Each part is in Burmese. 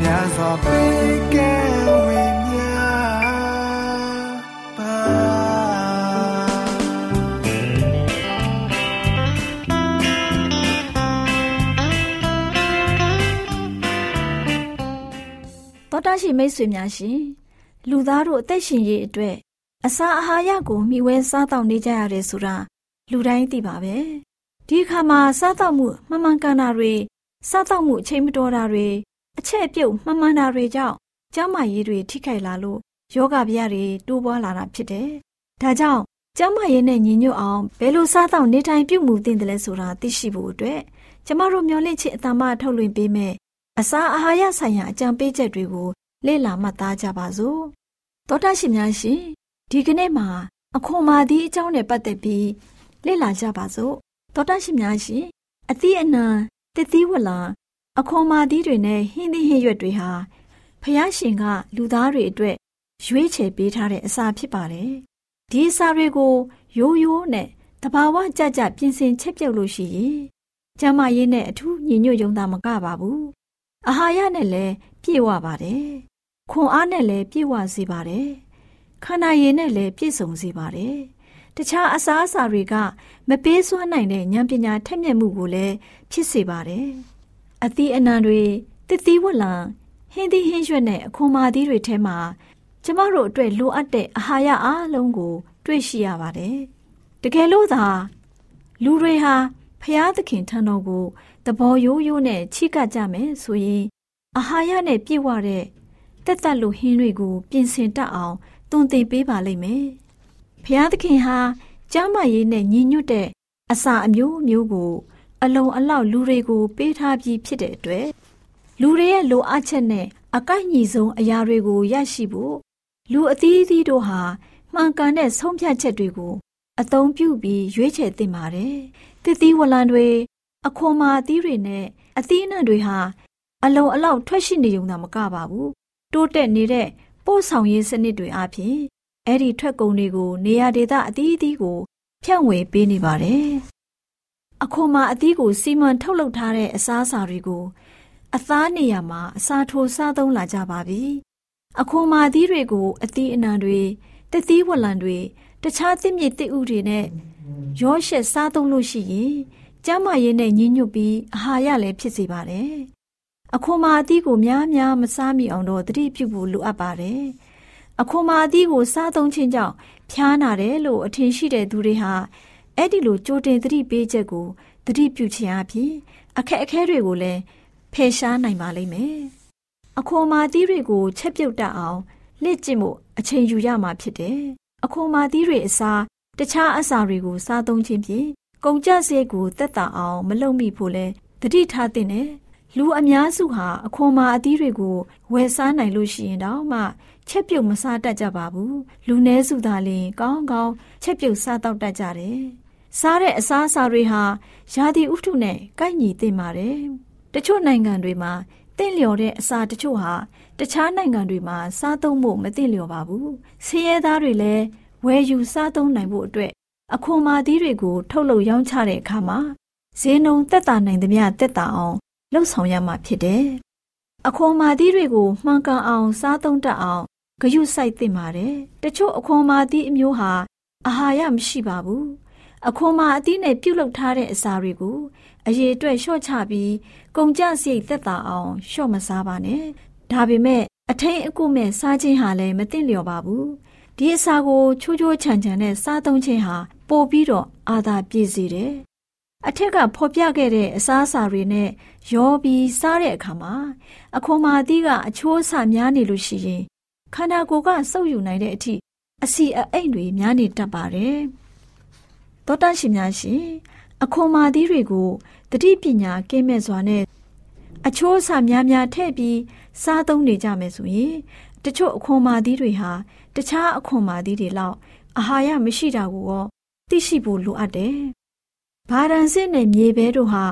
များစွာပေးကဲဝေမျှပါသောတာရှိမိတ်ဆွေများရှင်လူသားတို့အသက်ရှင်ရေးအတွက်အစာအာဟာရကိုမျှဝဲစားတောက်နေကြရတယ်ဆိုတာလူတိုင်းသိပါပဲဒီအခါမှာစားတောက်မှုမှန်မှန်ကန်တာတွေစားတောက်မှုအချိန်မတော်တာတွေ အချက်အပြုတ်မှန်မှန်တာတွေကြောင့်ကျန်းမာရေးတွေထိခိုက်လာလို့ယောဂဗျာတွေတိုးပွားလာတာဖြစ်တယ်ဒါကြောင့်ကျန်းမာရေးနဲ့ညီညွတ်အောင်ဘယ်လိုစားတောက်နေထိုင်ပြုမှုသင့်တယ်လဲဆိုတာသိရှိဖို့အတွက်ကျမတို့မျှဝင့်ချစ်အတ္တမထုတ်လွှင့်ပေးမယ်အစာအာဟာရဆိုင်ရာအကြံပေးချက်တွေကိုလေ့လာမှတ်သားကြပါစို့သောတာရှင်များရှင်ဒီကနေ့မှာအခွန်မာသည့်အကြောင်းနဲ့ပတ်သက်ပြီးလေ့လာကြပါစို့သောတာရှင်များရှင်အသီးအနှံတသီးဝလံ အခွန်မာသီးတွေနဲ့ဟင်းသီးဟင်းရွက်တွေဟာဖယားရှင်က လူသားတွေအတွက်ရွေးချယ်ပေးထားတဲ့အစာဖြစ်ပါတယ်ဒီအစာတွေကိုရိုးရိုးနဲ့တဘာဝကြကြပြင်ဆင်ချက်ပြုတ်လို့ရှိရင်ကျမရေးနဲ့အထူးညီညွတ်ယုံတာမကပါဘူးအာဟာရနဲ့လည်းပြည့်ဝပါတယ်။ခွန်အားနဲ့လည်းပြည့်ဝစေပါတယ်။ခန္ဓာရည်နဲ့လည်းပြည့်စုံစေပါတယ်။တခြားအစားအစာတွေက မပေးစွမ်းနိုင်တဲ့ဉာဏ်ပညာထက်မြက်မှုကိုလည်းဖြစ်စေပါတယ်။ အသီးအနှံတွေတသီးဝလံဟင်းသီးဟင်းရွက်နဲ့အခွန်မာသီးတွေထဲမှာကျမတို့အတွက်လိုအပ်တဲ့အာဟာရအားလုံးကို တွေ့ရှိရပါတယ်။တကယ်လို့သာလူတွေဟာဖျားသခင်ထံတော်ကိုသဘောရိုးရိုးနဲ့ချိကပ်ကြမယ်ဆိုရင်အာဟာရနဲ့ပြည့်ဝတဲ့တက်တက်လို့ဟင်းတွေကို ပြင်ဆင်တတ်အောင်သွန်သင်ပေးပါလိမ့်မယ်။ဖျားသခင်ဟာကျမ်းမာရေးနဲ့ညီညွတ်တဲ့အစာအမျိုးမျိုးကို အလုံအလောက်လူတွေကို ပေးထားပြီးဖြစ်တဲ့အတွက်လူတွေရဲ့လိုအပ်ချက်နဲ့အကိုက်ညီဆုံးအရာတွေကိုရရှိဖို့လူအသီးသီးတို့ဟာမှန်ကန်တဲ့ဆုံးဖြတ်ချက်တွေကို အသုံးပြုပြီးရွေးချယ်သင့်ပါတယ်။တသီးဝလံတွေအခွန်မာအသီးတွေနဲ့အသီးအနှံတွေဟာအလုံအလောက်ထွက်ရှိနေုံသာမကပါဘူးတိုးတက်နေတဲ့ပို့ဆောင်ရေးစနစ်တွေအပြင်အဲ့ဒီထွက်ကုန်တွေကို နေရာဒေသအသီးအသီးကိုဖြန့်ဝေပေးနေပါတယ် အခွန်မာအသီးကိုစီမံထုတ်လုပ်ထားတဲ့အစားအစာတွေကို အသားနေရာမှာအစာထိုးစားသုံးလာကြပါပြီအခွန်မာအသီးတွေကိုအသီးအနှံတွေတသီးဝလံတွေတခြားသစ်မြစ်သစ်ဥတွေနဲ့ရောရှက်စားသုံးလို့ရှိရင်ကျန်းမာရေးနဲ့ညီညွတ်ပြီးအာဟာရလည်းဖြစ်စေပါတယ်။အခွန်မာအသီးကိုများများမစားမိအောင်တော့တတိပြုဖို့လိုအပ်ပါတယ်။အခွန်မာအသီးကိုစားသုံးခြင်းကြောင့်ဖျားနာတယ်လို့အထင်ရှိတဲ့သူတွေဟာ အဲ့ဒီလိုကြိုတင်တတိပေးချက်ကိုတတိပြုခြင်းအပြင်အခက်အခဲတွေကိုလည်းဖယ်ရှားနိုင်ပါလိမ့်မယ်။အခွန်မာသီးတွေကိုချက်ပြုတ်တတ်အောင်လက်ကျင့်ဖို့အချိန်ယူရမှာဖြစ်တယ်။အခွန်မာသီးတွေအစားတခြားအစာတွေကိုစားသုံးခြင်းဖြင့်ကုန်ကြစရိတ်ကိုတက်တာအောင်မလုပ်မိဖို့လဲတတိထားတဲ့နဲ့လူအများစုဟာအခွန်မာအသီးတွေကိုဝယ်စားနိုင်လို့ရှိရင်တော့မှချက်ပြုတ်မစားတတ်ကြပါဘူးလူနည်းစုသာလျှင်ကောင်းကောင်းချက်ပြုတ်စားတော့တတ်ကြတယ် စားတဲ့အစားအစာတွေဟာရာသီဥတုနဲ့ကိုက်ညီသင့်ပါတယ်တချို့နိုင်ငံတွေမှာတင့်လျော်တဲ့အစာတချို့ဟာတခြားနိုင်ငံတွေမှာစားသုံးဖို့မသင့်လျော်ပါဘူး။ဆင်းရဲသားတွေလည်းဝယ်ယူစားသုံးနိုင်ဖို့အတွက်အခွန်မာသီးတွေကို ထုတ်လုပ်ရောင်းချတဲ့အခါမှာဈေးနှုန်းသက်သာနိုင်သမျှသက်သာအောင်လှုပ်ဆောင်ရမှာဖြစ်တယ်။အခွန်မာသီးတွေကိုမှန်ကန်အောင် စားသုံးတတ်အောင်ဂရုစိုက်သင့်ပါတယ်။တချို့အခွန်မာသီးအမျိုးဟာအာဟာရမရှိပါဘူး။ အခွန်မာအသီးနဲ့ပြုတ်လုထားတဲ့အစာတွေကိုအရေးအတွက်လျှော့ချပြီးကုန်ကြစရိတ်သက်သာအောင်လျှော့မစားပါနဲ့။ဒါပေမဲ့အထိန်အကုမဲ့စားခြင်းဟာလည်းမသင့်လျော်ပါဘူး။ဒီအစာကိုချိုးချိုးချန်ချန်နဲ့စားသုံးခြင်းဟာပိုပြီးတော့အာသာပြည့်စေတယ်။အထက်ကဖော်ပြခဲ့တဲ့အစားအစာတွေနဲ့ရောပြီးစားတဲ့အခါမှာအခွန်မာသီးကအချိုးအဆများနေလို့ရှိရင်ခန္ဓာကိုယ်ကစုပ်ယူနိုင်တဲ့အထိအစီအအိမ်တွေများနေတတ်ပါတယ်။ သောတရှင်များရှင်အခွန်မာသီးတွေကိုတတိပညာကင်းမဲ့စွာနဲ့အချိုးအဆများများထည့်ပြီးစားသုံးနေကြမယ်ဆိုရင်တချို့အခွန်မာသီးတွေဟာတခြားအခွန်မာသီးတွေလောက်အာဟာရမရှိတာကိုရောသိရှိဖို့လိုအပ်တယ်။ဘာရန်စစ်နဲ့မြေပဲတို့ဟာ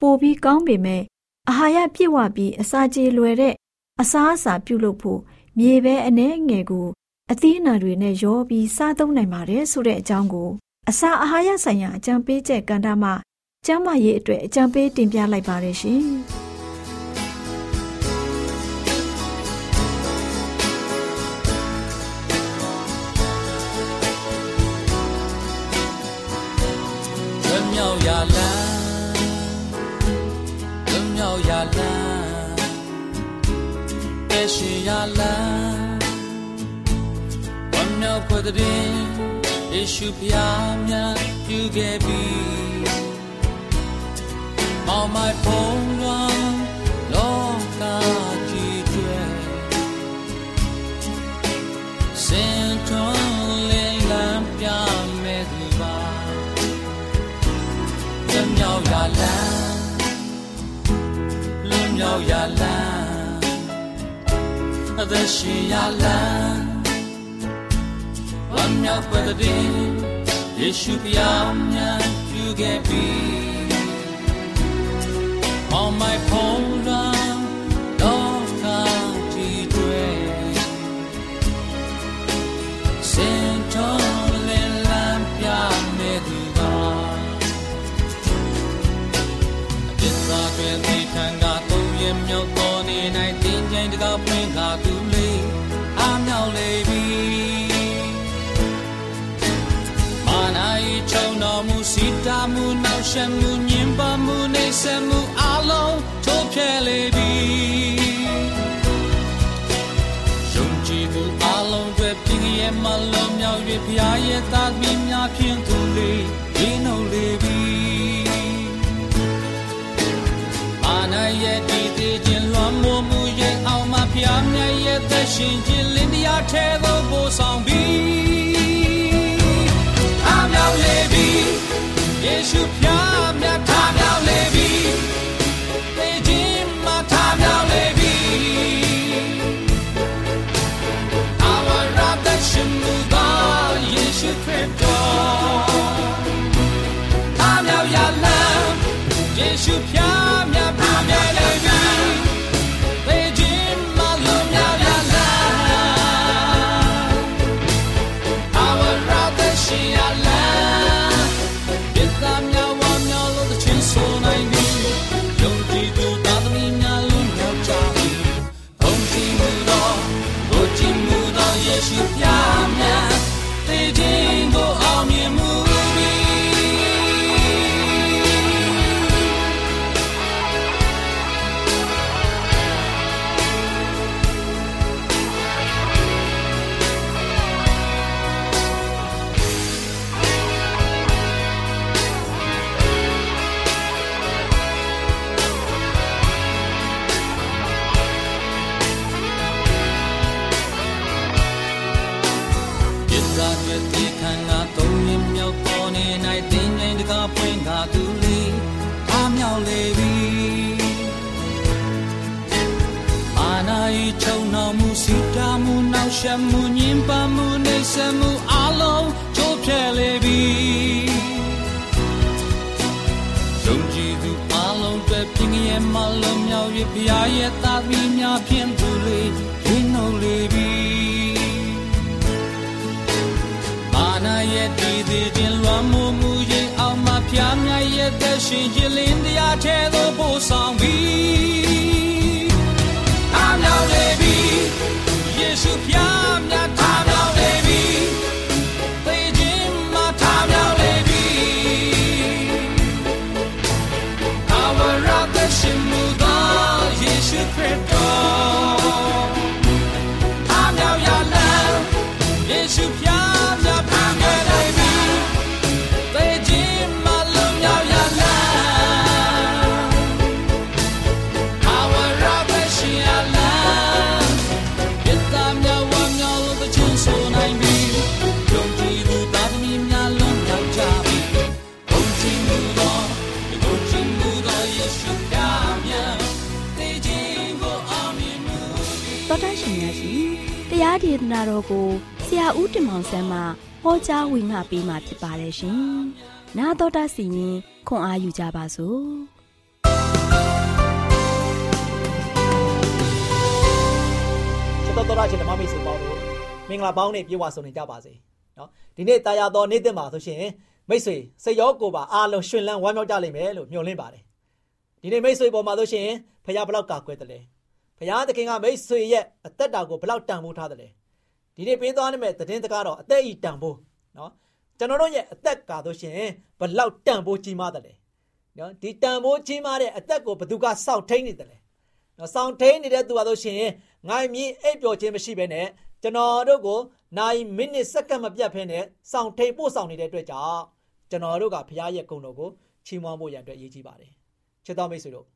ပိုပြီးကောင်းပေမဲ့အာဟာရပြည့်ဝပြီးအစာကြေလွယ်တဲ့အစားအစာပြုလုပ်ဖို့မြေပဲအနှဲငယ်ကိုအသီးအနှံတွေနဲ့ရောပြီးစားသုံးနိုင်ပါတယ်ဆိုတဲ့အကြောင်းကို အစာအာဟာရဆိုင်ရာအကြံပေးချက်ကန္တာမှကျမ်းမာရေးအတွက်အကြံပေးတင်ပြလိုက်ပါတယ်ရှင်။မြောက်ရလန်းမြောက်ရလန်းပဲရှိရလန်းဝမ်းမြောက်ဖွယ်တဲ့ ယေရှုဖျားများပြုခဲ့ပြီမောင်မိုင်ဖုံးလွန်လောကကြီးတွေစင်ထွန်းလင်းလန်းပြမဲ့သူပါလွန်မြောက်ရလန်းလွန်မြောက်ရလန်းအသက်ရှင်ရလန်း ဝမ်းမြောက်ပွက်တဲ့ယေရှုဖျားများပြုခဲ့ပြီ on my phone run တော့ကာ စီတာမှုနောက်ရှမှုညင်ပါမှုနေဆက်မှုအလုံးထိုးဖြဲလေပြီယုံကြည်သူအလုံးတွေပြင်းရဲ့မလုံးမြောက်၍ဖျားရဲ့သားသမီးများဖြင့်သူလေးဒီနှုတ်လေပြီမာနာရဲ့ဒီသေးခြင်းလွန်မိုးမှုရဲ့အောင်မဖျားမြတ်ရဲ့သက်ရှင်ခြင်းလင်းတရားထဲသို့ပို့ဆောင် တွေ့တေခန္ဓာသုံးရင်မြောက်ပေါ်နေ၌တင်းငိမ်တကားပွင့်သာသူလေးအမြောက်လေပြီအာနာယီချုံတော်မူစီတာမူနောက်ရှမူညင်ပါမူနေဆမူအလုံးချိုးဖြဲလေပြီယုံကြည်သူအလုံးတွေပြင်းရဲ့မလုံးမြောက်၍ဘုရားရဲ့သာသမီများဖြင့်သူလေးရင်းနှုတ်လေပြီ သေးခြင်းလွမ်းမိုးမှုရင်အောင်မှဖျားမြရဲ့သက်ရှင်ခြင်းလင်းတရားထဲသို့ပို့ဆောင်ပြီးအားမြောက်လေပြီယေရှုဖျားမြတ် တော်ကိုဆရာဦးတင်မောင်ဆန်းမှဟောကြားဝင်ငါပေးมาဖြစ်ပါတယ်ရှင်။နာတော်တာစီရင်ခွန်အာယူကြပါစို့။တော်တော်ရချင်းဓမ္မမိတ်ဆွေပေါင်းတို့မင်္ဂလာပေါင်းနဲ့ပြေဝဆုံနေကြပါစေ။နော်ဒီနေ့တာယာတော်နေ့တင်ပါဆိုရှင်မိတ်ဆွေစိတ်ရောကိုယ်ပါအားလုံးရှင်လန်းဝမ်းမြောက်ကြလိမ့်မယ်လို့မျှော်လင့်ပါတယ်။ဒီနေ့မိတ်ဆွေပေါ်မှာဆိုရှင်ဖခင်ဘလောက်ကာကွယ်တယ်လဲ။ဘုရားသခင်ကမိတ်ဆွေရဲ့အသက်တာကိုဘလောက်တန်ဖိုးထားတယ်လဲ။ ဒီနေ့ပေးသွားနိုင်မဲ့သတင်းစကားတော့အသက်ဤတန်ဖိုးနော်ကျွန်တော်တို့ရဲ့အသက်ကာဆိုရှင်ဘလောက်တန်ဖိုးကြီးမားတယ်လဲနော်ဒီတန်ဖိုးကြီးမားတဲ့အသက်ကိုဘသူကစောင့်ထိန်နေတယ်လဲနော်စောင့်ထိန်နေတဲ့သူပါဆိုရှင်ငိုင်းမြင့်အိပ်ပျော်ခြင်းမရှိဘဲနဲ့ကျွန်တော်တို့ကိုနိုင်မိနစ်စက္ကန့်မပြတ်ဖဲနဲ့စောင့်ထိန်ပို့ဆောင်နေတဲ့အတွက်ကြောင့်ကျွန်တော်တို့ကဘုရားရဲ့ဂုဏ်တော်ကိုချီးမွမ်းဖို့ရန်အတွက်အရေးကြီးပါတယ်ချစ်တော်မိတ်ဆွေတို့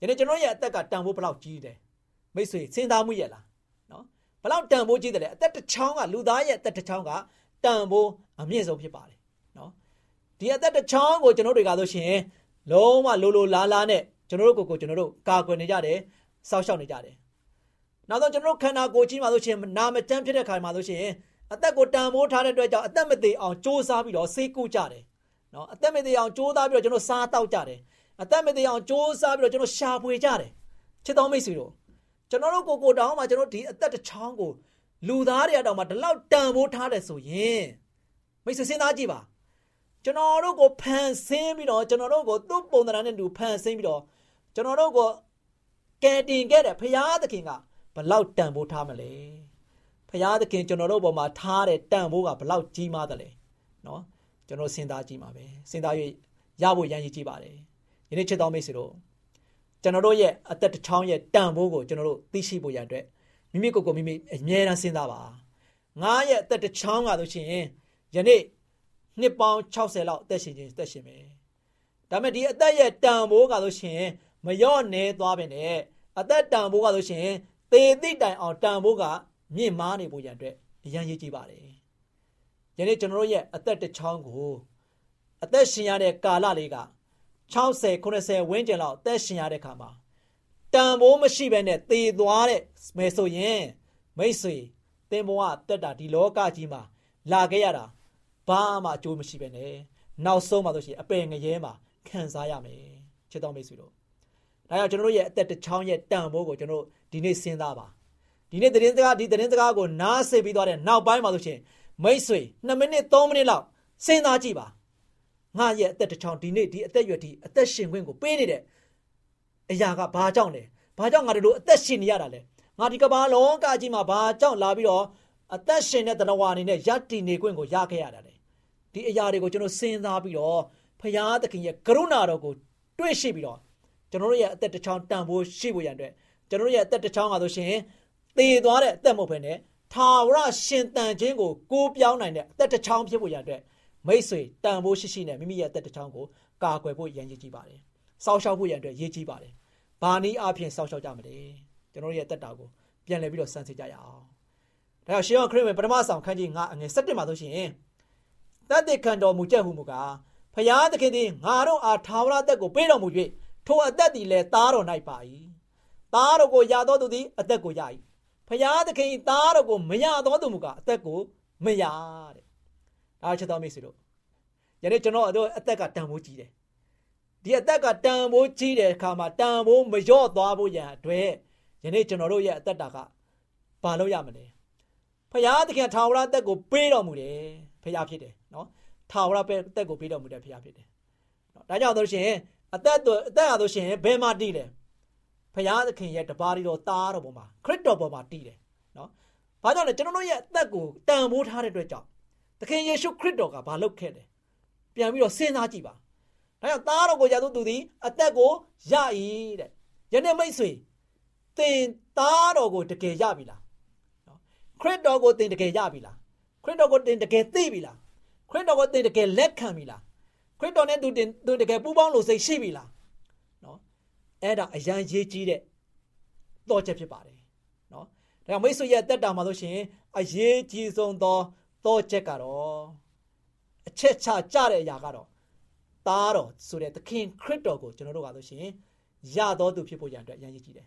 ယနေ့ကျွန်တော်ရဲ့အသက်ကတန်ဖိုးဘလောက်ကြီးတယ်မိတ်ဆွေစဉ်းစားမှုရလား ဘလောက်တန်ဖိုးကြီးတယ်လဲအသက်တစ်ချောင်းကလူသားရဲ့အသက်တစ်ချောင်းကတန်ဖိုးအမြင့်ဆုံးဖြစ်ပါတယ်နော်ဒီအသက်တစ်ချောင်းကိုကျွန်တော်တွေကဆိုရှင်လုံးဝလိုလိုလားလားနဲ့ကျွန်တော်တို့ကိုယ်ကိုကျွန်တော်တို့ကာကွယ်နေကြတယ်စောက်ရှောက်နေကြတယ်နောက်ဆုံးကျွန်တော်တို့ခန္ဓာကိုယ်ကြီးမှာဆိုရှင်နာမကျန်းဖြစ်တဲ့ခါမှာဆိုရှင်အသက်ကိုတန်ဖိုးထားတဲ့အတွက်ကြောင့်အသက်မသေးအောင်စ조사ပြီးတော့ဆေးကုကြတယ်နော်အသက်မသေးအောင်စ조사ပြီးတော့ကျွန်တော်စားတောက်ကြတယ်အသက်မသေးအောင်စ조사ပြီးတော့ကျွန်တော်ရှာဖွေကြတယ်ချစ်တော်မိတ်ဆွေတို့ ကျွန်တော်တို့ကိုကိုတောင်းမှာကျွန်တော်ဒီအသက်တစ်ချောင်းကိုလူသားတွေအတောင်မှာဒီလောက်တန်ဖိုးထားတယ်ဆိုရင်မိတ်ဆွေစဉ်းစားကြည့်ပါကျွန်တော်တို့ကိုဖန်ဆင်းပြီးတော့ကျွန်တော်တို့ကိုသူ့ပုံသဏ္ဍာန်နဲ့တူဖန်ဆင်းပြီးတော့ကျွန်တော်တို့ကိုကယ်တင်ခဲ့တဲ့ဖရာသခင်ကဘလောက်တန်ဖိုးထားမလဲဖရာသခင်ကျွန်တော်တို့ပေါ်မှာထားတဲ့တန်ဖိုးကဘလောက်ကြီးမားတယ်လဲနော်ကျွန်တော်စဉ်းစားကြည့်ပါပဲစဉ်းစား၍ရဖို့ရန်ရည်ကြည့်ပါတယ်ယနေ့ချစ်တော်မိတ်ဆွေတို့ ကျွန်တော်တို့ရဲ့အသက်တစ်ချောင်းရဲ့တန်ဖိုးကိုကျွန်တော်တို့သိရှိဖို့ရန်အတွက်မိမိကိုယ်ကိုမိမိအမြဲတမ်းစဉ်းစားပါငါရဲ့အသက်တစ်ချောင်းကဆိုရှင်ယနေ့နှစ်ပေါင်း60လောက်အသက်ရှင်ခြင်းအသက်ရှင်မယ်ဒါပေမဲ့ဒီအသက်ရဲ့တန်ဖိုးကဆိုရှင်မရော့နေသွားပဲနဲ့အသက်တန်ဖိုးကဆိုရှင်သေသည့်တိုင်အောင်တန်ဖိုးကမြင့်မားနေဖို့ရန်အတွက်အရန်ရေးကြည့်ပါတယ်ယနေ့ကျွန်တော်တို့ရဲ့အသက်တစ်ချောင်းကိုအသက်ရှင်ရတဲ့ကာလလေးက 60 90ဝန်းကျင်လောက်အသက်ရှင်ရတဲ့ခါမှာတန်ဖိုးမရှိဘဲနဲ့သေသွားတဲ့မယ်ဆိုရင်မိတ်ဆွေသင်ဘဝတက်တာဒီလောကကြီးမှာလာခဲ့ရတာဘာမှအကျိုးမရှိပဲနဲ့နောက်ဆုံးမှဆိုရှင်အပယ်ငရဲမှာခံစားရမယ်ချစ်တော်မိတ်ဆွေတို့ဒါကြောင့်ကျွန်တော်တို့ရဲ့အသက်တစ်ချောင်းရဲ့တန်ဖိုးကိုကျွန်တော်ဒီနေ့စဉ်းစားပါဒီနေ့သတင်းစကားဒီသတင်းစကားကိုနားဆင်ပြီးသွားတဲ့နောက်ပိုင်းမှာဆိုရှင်မိတ်ဆွေ2မိနစ်3မိနစ်လောက်စဉ်းစားကြည့်ပါ ငါရဲ့အသက်တစ်ချောင်းဒီနေ့ဒီအသက်ရွယ်ဒီအသက်ရှင်ခွင့်ကိုပေးနေတဲ့အရာကဘာကြောင့်လဲဘာကြောင့်ငါတို့လိုအသက်ရှင်နေရတာလဲငါဒီကမ္ဘာလောကကြီးမှာဘာကြောင့်လာပြီးတော့အသက်ရှင်တဲ့တဏှာအနေနဲ့ယက်တီနေခွင့်ကိုရခဲ့ရတာလဲဒီအရာတွေကိုကျွန်တော်စဉ်းစားပြီးတော့ဖရာသခင်ရဲ့ကရုဏာတော်ကိုတွေ့ရှိပြီးတော့ကျွန်တော်တို့ရဲ့အသက်တစ်ချောင်းတန်ဖိုးရှိဖို့ရန်အတွက်ကျွန်တော်တို့ရဲ့အသက်တစ်ချောင်းကဆိုရှင်သေသွားတဲ့အသက်မဟုတ်ဘဲနဲ့ထာဝရရှင်တန်ခြင်းကိုကိုးပြောင်းနိုင်တဲ့အသက်တစ်ချောင်းဖြစ်ဖို့ရန်အတွက် မိတ်ဆွေတန်ဖိုးရှိရှိနဲ့မိမိရဲ့အသက်တစ်ချောင်းကိုကာကွယ်ဖို့ရန်ရည်ကြည့်ပါတယ်။စောင့်ရှောက်ဖို့ရန်အတွက်ရည်ကြည့်ပါတယ်။ဘာနည်းအားဖြင့်စောင့်ရှောက်ကြမလဲ။ကျွန်တော်တို့ရဲ့အသက်တာကိုပြန်လည်ပြီးတော့စမ်းစစ်ကြရအောင်။ဒါကြောင့်ရှေးအောင်ခရစ်ဝင်ပထမဆောင်ခန်းကြီး9အငယ်7မှာဆိုရှင်တတ်တဲ့ခံတော်မူချက်ဟုမူကားဖျားသခင်သည်ငါတို့အားထာဝရအသက်ကိုပေးတော်မူ၍ထိုအသက်သည်လည်းသားတော်၌ပါ၏သားတော်ကိုရသောသူသည်အသက်ကိုရ၏ဖျားသခင်သားတော်ကိုမရသောသူမူကားအသက်ကိုမရတဲ့ ဒါချက်တော်မိတ်ဆွေတို့ယနေ့ကျွန်တော်တို့အသက်ကတန်ဖိုးကြီးတယ်ဒီအသက်ကတန်ဖိုးကြီးတဲ့အခါမှာတန်ဖိုးမလျော့သွားဖို့ရန်အတွက်ယနေ့ကျွန်တော်တို့ရဲ့အသက်တာကဘာလို့ရမလဲဖျားသခင်ထာဝရအသက်ကိုပေးတော်မူတယ်ဖခင်ဖြစ်တယ်နော်ထာဝရပဲအသက်ကိုပေးတော်မူတဲ့ဖခင်ဖြစ်တယ်နော်ဒါကြောင့်ဆိုရှင်အသက်တော်အသက်ရဆိုရှင်ဘယ်မှာတည်လဲဖခင်သခင်ရဲ့တပါးတော်သားတော်ပေါ်မှာခရစ်တော်ပေါ်မှာတည်တယ်နော်ဘာကြောင့်လဲကျွန်တော်တို့ရဲ့အသက်ကိုတန်ဖိုးထားတဲ့အတွက်ကြောင့်သ ခင်ယေရှုခရစ်တော်ကဘာလုပ်ခဲ့လဲပြန်ပြီးတော့စဉ်းစားကြည့်ပါဒါကြောင့်သားတော်ကိုရသောသူသည်အသက်ကိုရ၏တဲ့ယနေ့မိတ်ဆွေသင်သားတော်ကိုတကယ်ရပြီလားနော်ခရစ်တော်ကိုသင်တကယ်ရပြီလားခရစ်တော်ကိုသင်တကယ်သိပြီလားခရစ်တော်ကိုသင်တကယ်လက်ခံပြီလားခရစ်တော်နဲ့သူတင်သူတကယ်ပူးပေါင်းလို့စိတ်ရှိပြီလားနော်အဲ့ဒါအရန်ရေးကြီးတဲ့တော့ချက်ဖြစ်ပါတယ်နော်ဒါကြောင့်မိတ်ဆွေရဲ့တက်တာမှာဆိုရှင်အရေးကြီးဆုံးသော တော့ချက်ကတော့အချက်ချကြတဲ့အရာကတော့သားတော်ဆိုတဲ့သခင်ခရစ်တော်ကိုကျွန်တော်တို့ကဆိုရှင်ရတော်သူဖြစ်ဖို့ရန်အတွက်အရန်ရေးကြီးတယ်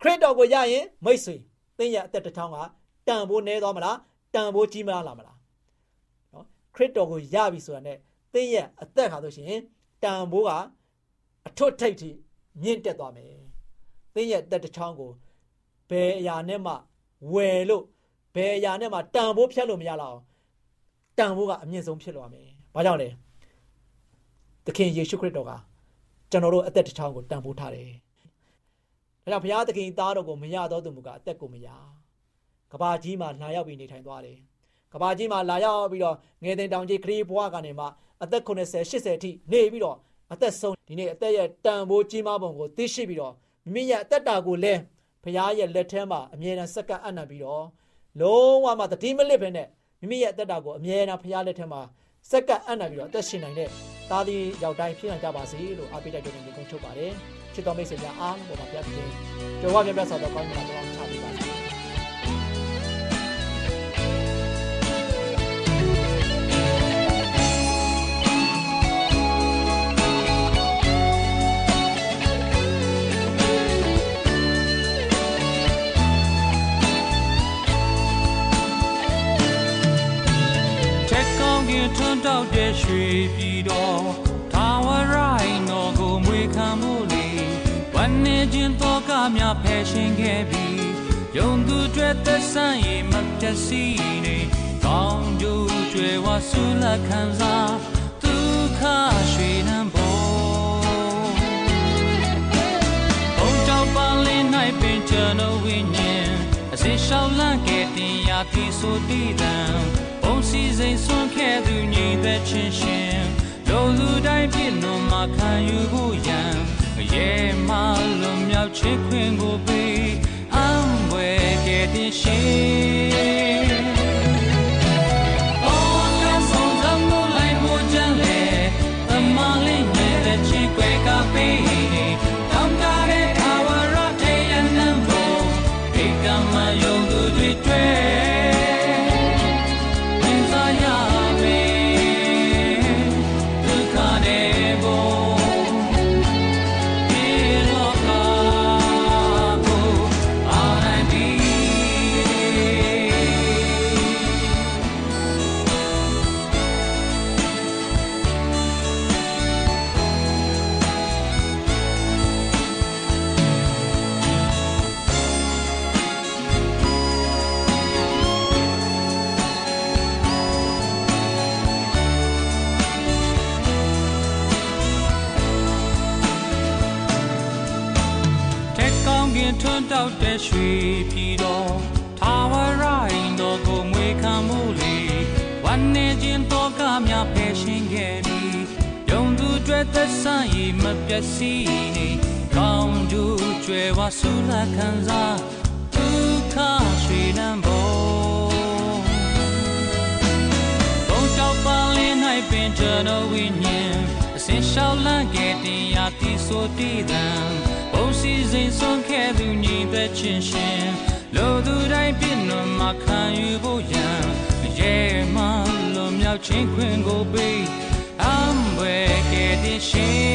ခရစ်တော်ကိုရရင်မိတ်ဆွေသင်ရဲ့အသက်တစ်ထောင်ကတန်ဖိုးနေသွားမလားတန်ဖိုးကြီးမလားမလားနော်ခရစ်တော်ကိုရပြီဆိုတာ ਨੇ သင်ရဲ့အသက်ခါဆိုရှင်တန်ဖိုးကအထွတ်ထိပ်ထိမြင့်တက်သွားမယ်သင်ရဲ့အသက်တစ်ချောင်းကိုဘယ်အရာနဲ့မှဝယ်လို့ဘယ်အရာနဲ့မှတန်ဖိုးဖြတ်လို့မရတော့အောင် တန်ဖိုးကအမြင့်ဆုံးဖြစ်သွားမယ်ဘာကြောင့်လဲသခင်ယေရှုခရစ်တော်ကကျွန်တော်တို့အသက်တစ်ချောင်းကိုတန်ဖိုးထားတယ်ဒါကြောင့်ဘုရားသခင်သားတော်ကိုမရတော့သူမူကအသက်ကိုမရကဘာကြီးမှာလာရောက်ပြီးနေထိုင်သွားတယ်ကဘာကြီးမှာလာရောက်ပြီးတော့ငယ်တဲ့တောင်ကြီးခရီးဘွားကနေမှအသက်80 80အထိနေပြီးတော့အသက်ဆုံးဒီနေ့အသက်ရဲ့တန်ဖိုးကြီးမားပုံကိုသိရှိပြီးတော့မိမိရဲ့အသက်တာကိုလည်းဘုရားရဲ့လက်ထဲမှာအမြဲတမ်းစက္ကန့်အံ့နံပြီးတော့လုံးဝမှတတိမလစ်ပဲနဲ့ မိမိရဲ့အသက်တာကိုအမြဲတမ်းဘုရားလက်ထဲမှာစက္ကန့်အံ့နံပြီးတော့အသက်ရှင်နိုင်တဲ့သားသမီးယောက်တိုင်းဖြစ်နိုင်ကြပါစေလို့အားပေးတိုက်တွန်းနေကုန်ချုပ်ပါတယ်ချစ်တော်မိတ်ဆွေများအားလုံးပေါ်မှာပြတ်တဲ့ကြော်ဝပြပြဆော်တော့ကောင်းမြတ်တော် က်ကောင်းကင်ထွန်းတောက်တဲ့ရွှေပြည်တော်ထာဝရိုင်းတော်ကိုမွေခံမှုလေဝန်နေခြင်းတော်ကများဖယ်ရှင်ခဲ့ပြီးယုံသူတွေသက်ဆိုင်ရင်မတတ်စီနေကောင်းကျိုးကျွယ်ဝဆူလက်ခံစားဒုက္ခရွှေနံပေါ်ဘုံကြောင့်ပန်းလေး၌ပင်ကျွန်တော်ဝိညာဉ်အစင်လျှောက်လန့်ခဲ့တင်ရာပြီဆိုတည်တံ ဘုံစီစိန်ဆွန့်ခဲ့သူညီသက်ချင်းရှင်လူလူတိုင်းပြည့်နှုံမှာခံယူဖို့ရန်ရဲမလွန်မြောက်ချစ်ခွင်ကိုပေးအံွယ်ခဲ့တဲ့ရှင် ရွှေပြည်တော်ထာဝရိုင်းတော်ကိုမွေခံမှုလေဝန်နေခြင်းတော်ကများဖယ်ရှင်ခဲ့ပြီးယုံသူတွေသက်ဆိုင်ရင်မပျက်စီးနေကောင်းကျိုးကျွယ်ဝဆူလက်ခံစားဒုက္ခရွှေလန်းပေါ်ဘုံတောက်ပန်းလေး၌ပင်ကျွန်တော်ဝိညာဉ်အစင်လျှောက်လန့်ခဲ့တင်ရာတိဆိုတည်တံဘုံ စီစဉ်ဆုံးခဲ့သူညီသက်ချင်းရှင်လိုသူတိုင်းပြည့်နှံမှာခံယူဖို့ရန်ရဲမှလွန်မြောက်ခြင်းခွင့်ကိုပေးအံဘွယ်ခဲ့တဲ့ရှင်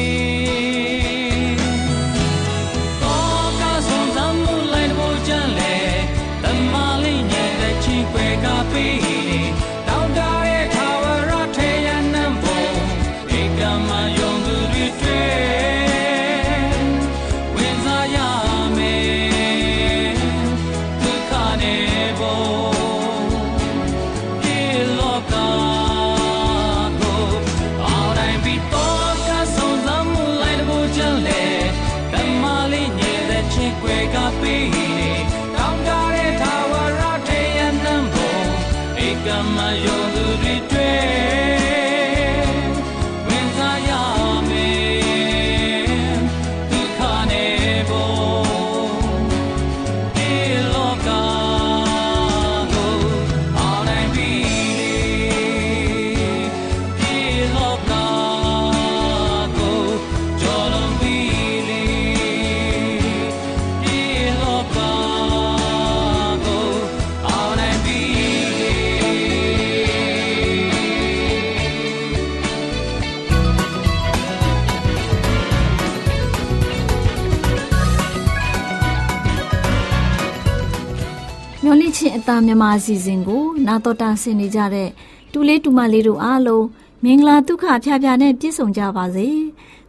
ရှင်အသားမြမအစီအစဉ်ကို နာတော်တာဆင်နေကြတဲ့တူလေးတူမလေးတို့အားလုံးမင်္ဂလာဒုက္ခဖျားဖျားနဲ့ပြည့်စုံကြပါစေ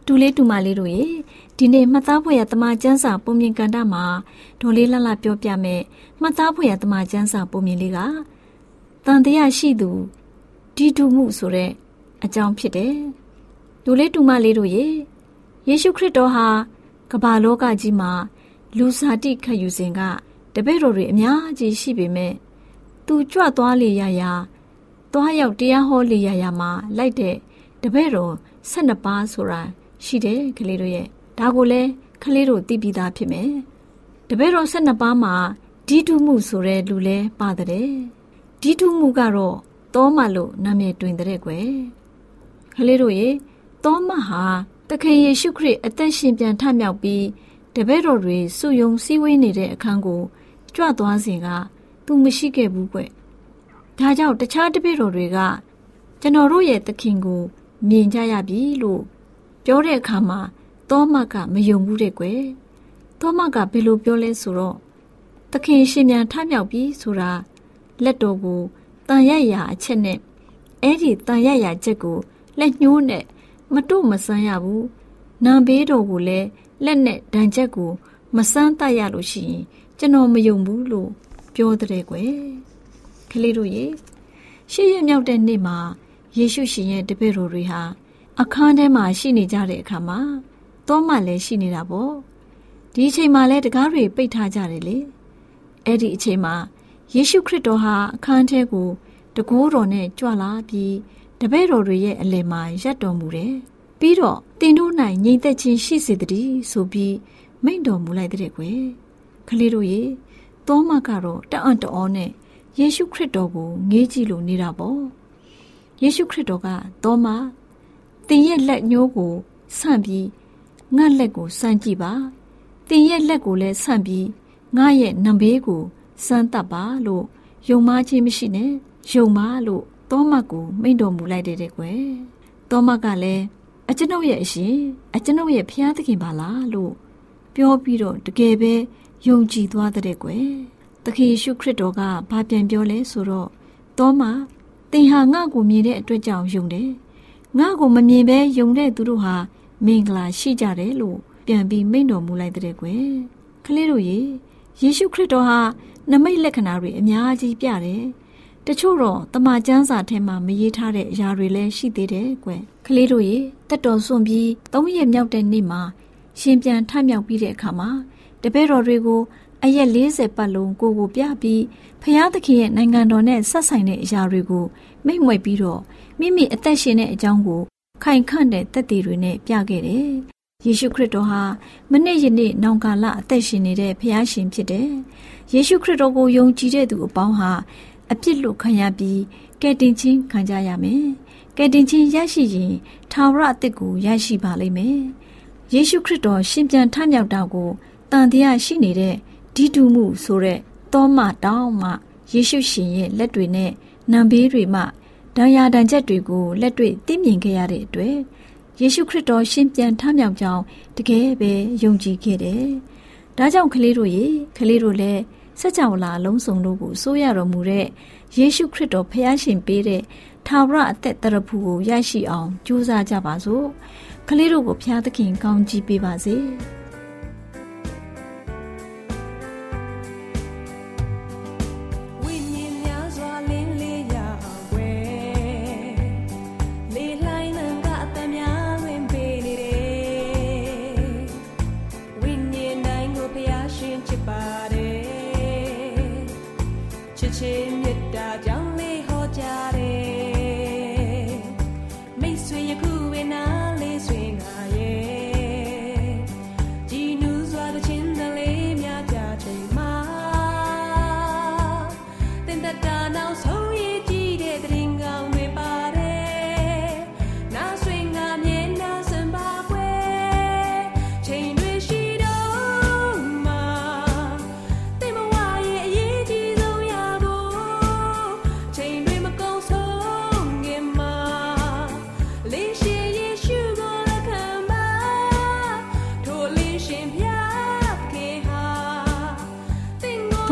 တူလေးတူမလေးတို့ရေဒီနေ့မှတ်သားဖွယ်ရတမချန်းစာပုံမြင်ကန်တာမှာဒေါ်လေးလှလှပြောပြမယ်မှတ်သားဖွယ်ရတမချန်းစာပုံမြင်လေးကတန်တရားရှိသူဒီတူမှုဆိုတဲ့အကြောင်းဖြစ်တယ်တူလေးတူမလေးတို့ရေယေရှုခရစ်တော်ဟာကမ္ဘာလောကကြီးမှာလူစားတိခတ်ယူစဉ်က တပည့်တော်တွေအများကြီးရှိပေမဲ့သူကြွသွားလေရရာသွားရောက်တရားဟောလေရရာမှာလိုက်တဲ့တပည့်တော်12ပါးဆိုတာရှိတယ်ကလေးတို့ရဲ့ဒါကိုလည်းကလေးတို့သိပြီးသားဖြစ်မယ်တပည့်တော်12ပါးမှာဒီတုမှုဆိုတဲ့လူလဲပါတယ်ဒီတုမှုကတော့တောမလို့နာမည်တွင်တဲ့ကွယ်ကလေးတို့ရေတောမဟာတခင်ယေရှုခရစ်အသက်ရှင်ပြန်ထမြောက်ပြီးတပည့်တော်တွေစုယုံစည်းဝေးနေတဲ့အခန်းကို ကြွသွားစဉ်ကသူမရှိခဲ့ဘူးကွ။ဒါကြောင့်တခြားတပည့်တော်တွေကကျွန်တော်တို့ရဲ့သခင်ကို မြင်ကြရပြီလို့ပြောတဲ့အခါမှာသောမကမယုံဘူးတဲ့ကွယ်။သောမကဘယ်လိုပြောလဲဆိုတော့သခင်ရှင်မြန်ထမြောက်ပြီဆိုတာလက်တော်ကိုတန်ရရာအချက်နဲ့အဲ့ဒီတန်ရရာချက်ကိုလက်ညှိုးနဲ့မတို့မဆန်းရဘူး။နံဘေးတော်ကိုလည်းလက်နဲ့ဒဏ်ချက်ကို မဆန်းတတ်ရလို့ရှိရင် ကျွန်တော်မယုံဘူးလို့ပြောတဲ့ကွယ်ကလေးတို့ရေရှေ့ရမြောက်တဲ့နေ့မှာယေရှုရှင်ရဲ့တပည့်တော်တွေဟာအခန်းထဲမှာရှိနေကြတဲ့အခါမှာတောမလည်းရှိနေတာပေါ့ဒီအချိန်မှာလည်းတကားတွေပိတ်ထားကြတယ်လေအဲ့ဒီအချိန်မှာယေရှုခရစ်တော်ဟာအခန်းထဲကိုတကိုးတော်နဲ့ကြွလာပြီးတပည့်တော်တွေရဲ့အလယ်မှာရပ်တော်မူတယ်ပြီးတော့တင်တို့၌ညီသက်ချင်းရှိစေတည်းဆိုပြီးမိန့်တော်မူလိုက်တဲ့ကွယ် ကလေးတို့ရေသောမကတော့တအံ့တော်နဲ့ယေရှုခရစ်တော်ကိုငေးကြည့်လို့နေတာပေါ့ယေရှုခရစ်တော်ကသောမသင်ရဲ့လက်ညှိုးကိုဆန့်ပြီးငါ့လက်ကိုဆန့်ကြည့်ပါသင်ရဲ့လက်ကိုလည်းဆန့်ပြီးငါရဲ့နံဘေးကိုစမ်းတပ်ပါလို့ယုံမခြင်းမရှိနဲ့ယုံပါလို့သောမကိုမိန့်တော်မူလိုက်တဲ့ကွယ်သောမကလည်းအကျွန်ုပ်ရဲ့အရှင်အကျွန်ုပ်ရဲ့ဖျားသခင်ပါလားလို့ပြောပြီးတော့တကယ်ပဲ ယုံကြည်သွားတဲ့ကွယ်သခင်ယေရှုခရစ်တော်ကဘာပြန်ပြောလဲဆိုတော့တောမသင်ဟာငါ့ကိုမြင်တဲ့အတွက်ကြောင့်ယုံတယ်ငါ့ကိုမမြင်ဘဲယုံတဲ့သူတို့ဟာမင်္ဂလာရှိကြတယ်လို့ပြန်ပြီးမိန့်တော်မူလိုက်တဲ့ကွယ်ကလေးတို့ရေယေရှုခရစ်တော်ဟာနမိတ်လက္ခဏာတွေအများကြီးပြတယ်တချို့တော့တမန်ကျမ်းစာထဲမှာမရေးထားတဲ့အရာတွေလည်းရှိသေးတယ်ကွကလေးတို့ရေတက်တော်စွန့်ပြီးသုံးရက်မြောက်တဲ့နေ့မှာရှင်ပြန်ထမြောက်ပြီးတဲ့အခါမှာ တပည့်တော်တွေကိုအရက်40ပတ်လုံးကိုကိုပြပြီးဖျားသခင်ရဲ့နိုင်ငံတော်နဲ့ဆက်ဆိုင်တဲ့အရာတွေကိုမိမ့်မွက်ပြီးတော့မိမိအသက်ရှင်တဲ့အကြောင်းကိုခိုင်ခန့်တဲ့သက်သေတွေနဲ့ပြခဲ့တယ်။ယေရှုခရစ်တော်ဟာမနေ့ယနေ့နောင်ကာလအသက်ရှင်နေတဲ့ဖျားရှင်ဖြစ်တယ်။ယေရှုခရစ်တော်ကိုယုံကြည်တဲ့သူအပေါင်းဟာအပြစ်လို့ခံရပြီးကယ်တင်ခြင်းခံကြရမယ်။ကယ်တင်ခြင်းရရှိရင်ထာဝရအသက်ကိုရရှိပါလိမ့်မယ်။ယေရှုခရစ်တော်ရှင်ပြန်ထမြောက်တာကို တန်တရားရှိနေတဲ့ဒီတူမှုဆိုတဲ့သောမတောင်းမှယေရှုရှင်ရဲ့လက်တွေနဲ့နံဘေးတွေမှဒဏ်ရာဒဏ်ချက်တွေကိုလက်တွေ့သိမြင်ခဲ့ရတဲ့အတွက်ယေရှုခရစ်တော်ရှင်ပြန်ထမြောက်ကြောင်းတကယ်ပဲယုံကြည်ခဲ့တယ်။ဒါကြောင့်ကလေးတို့ရေကလေးတို့လည်းစัจ java လာလုံးစုံတို့ကိုစိုးရတော်မူတဲ့ယေရှုခရစ်တော်ဖျားရှင်ပေးတဲ့ထာဝရအသက်တရဖူကိုရရှိအောင်ကြိုးစားကြပါစို့ကလေးတို့ကိုဖျားသခင်ကောင်းချီးပေးပါစေ။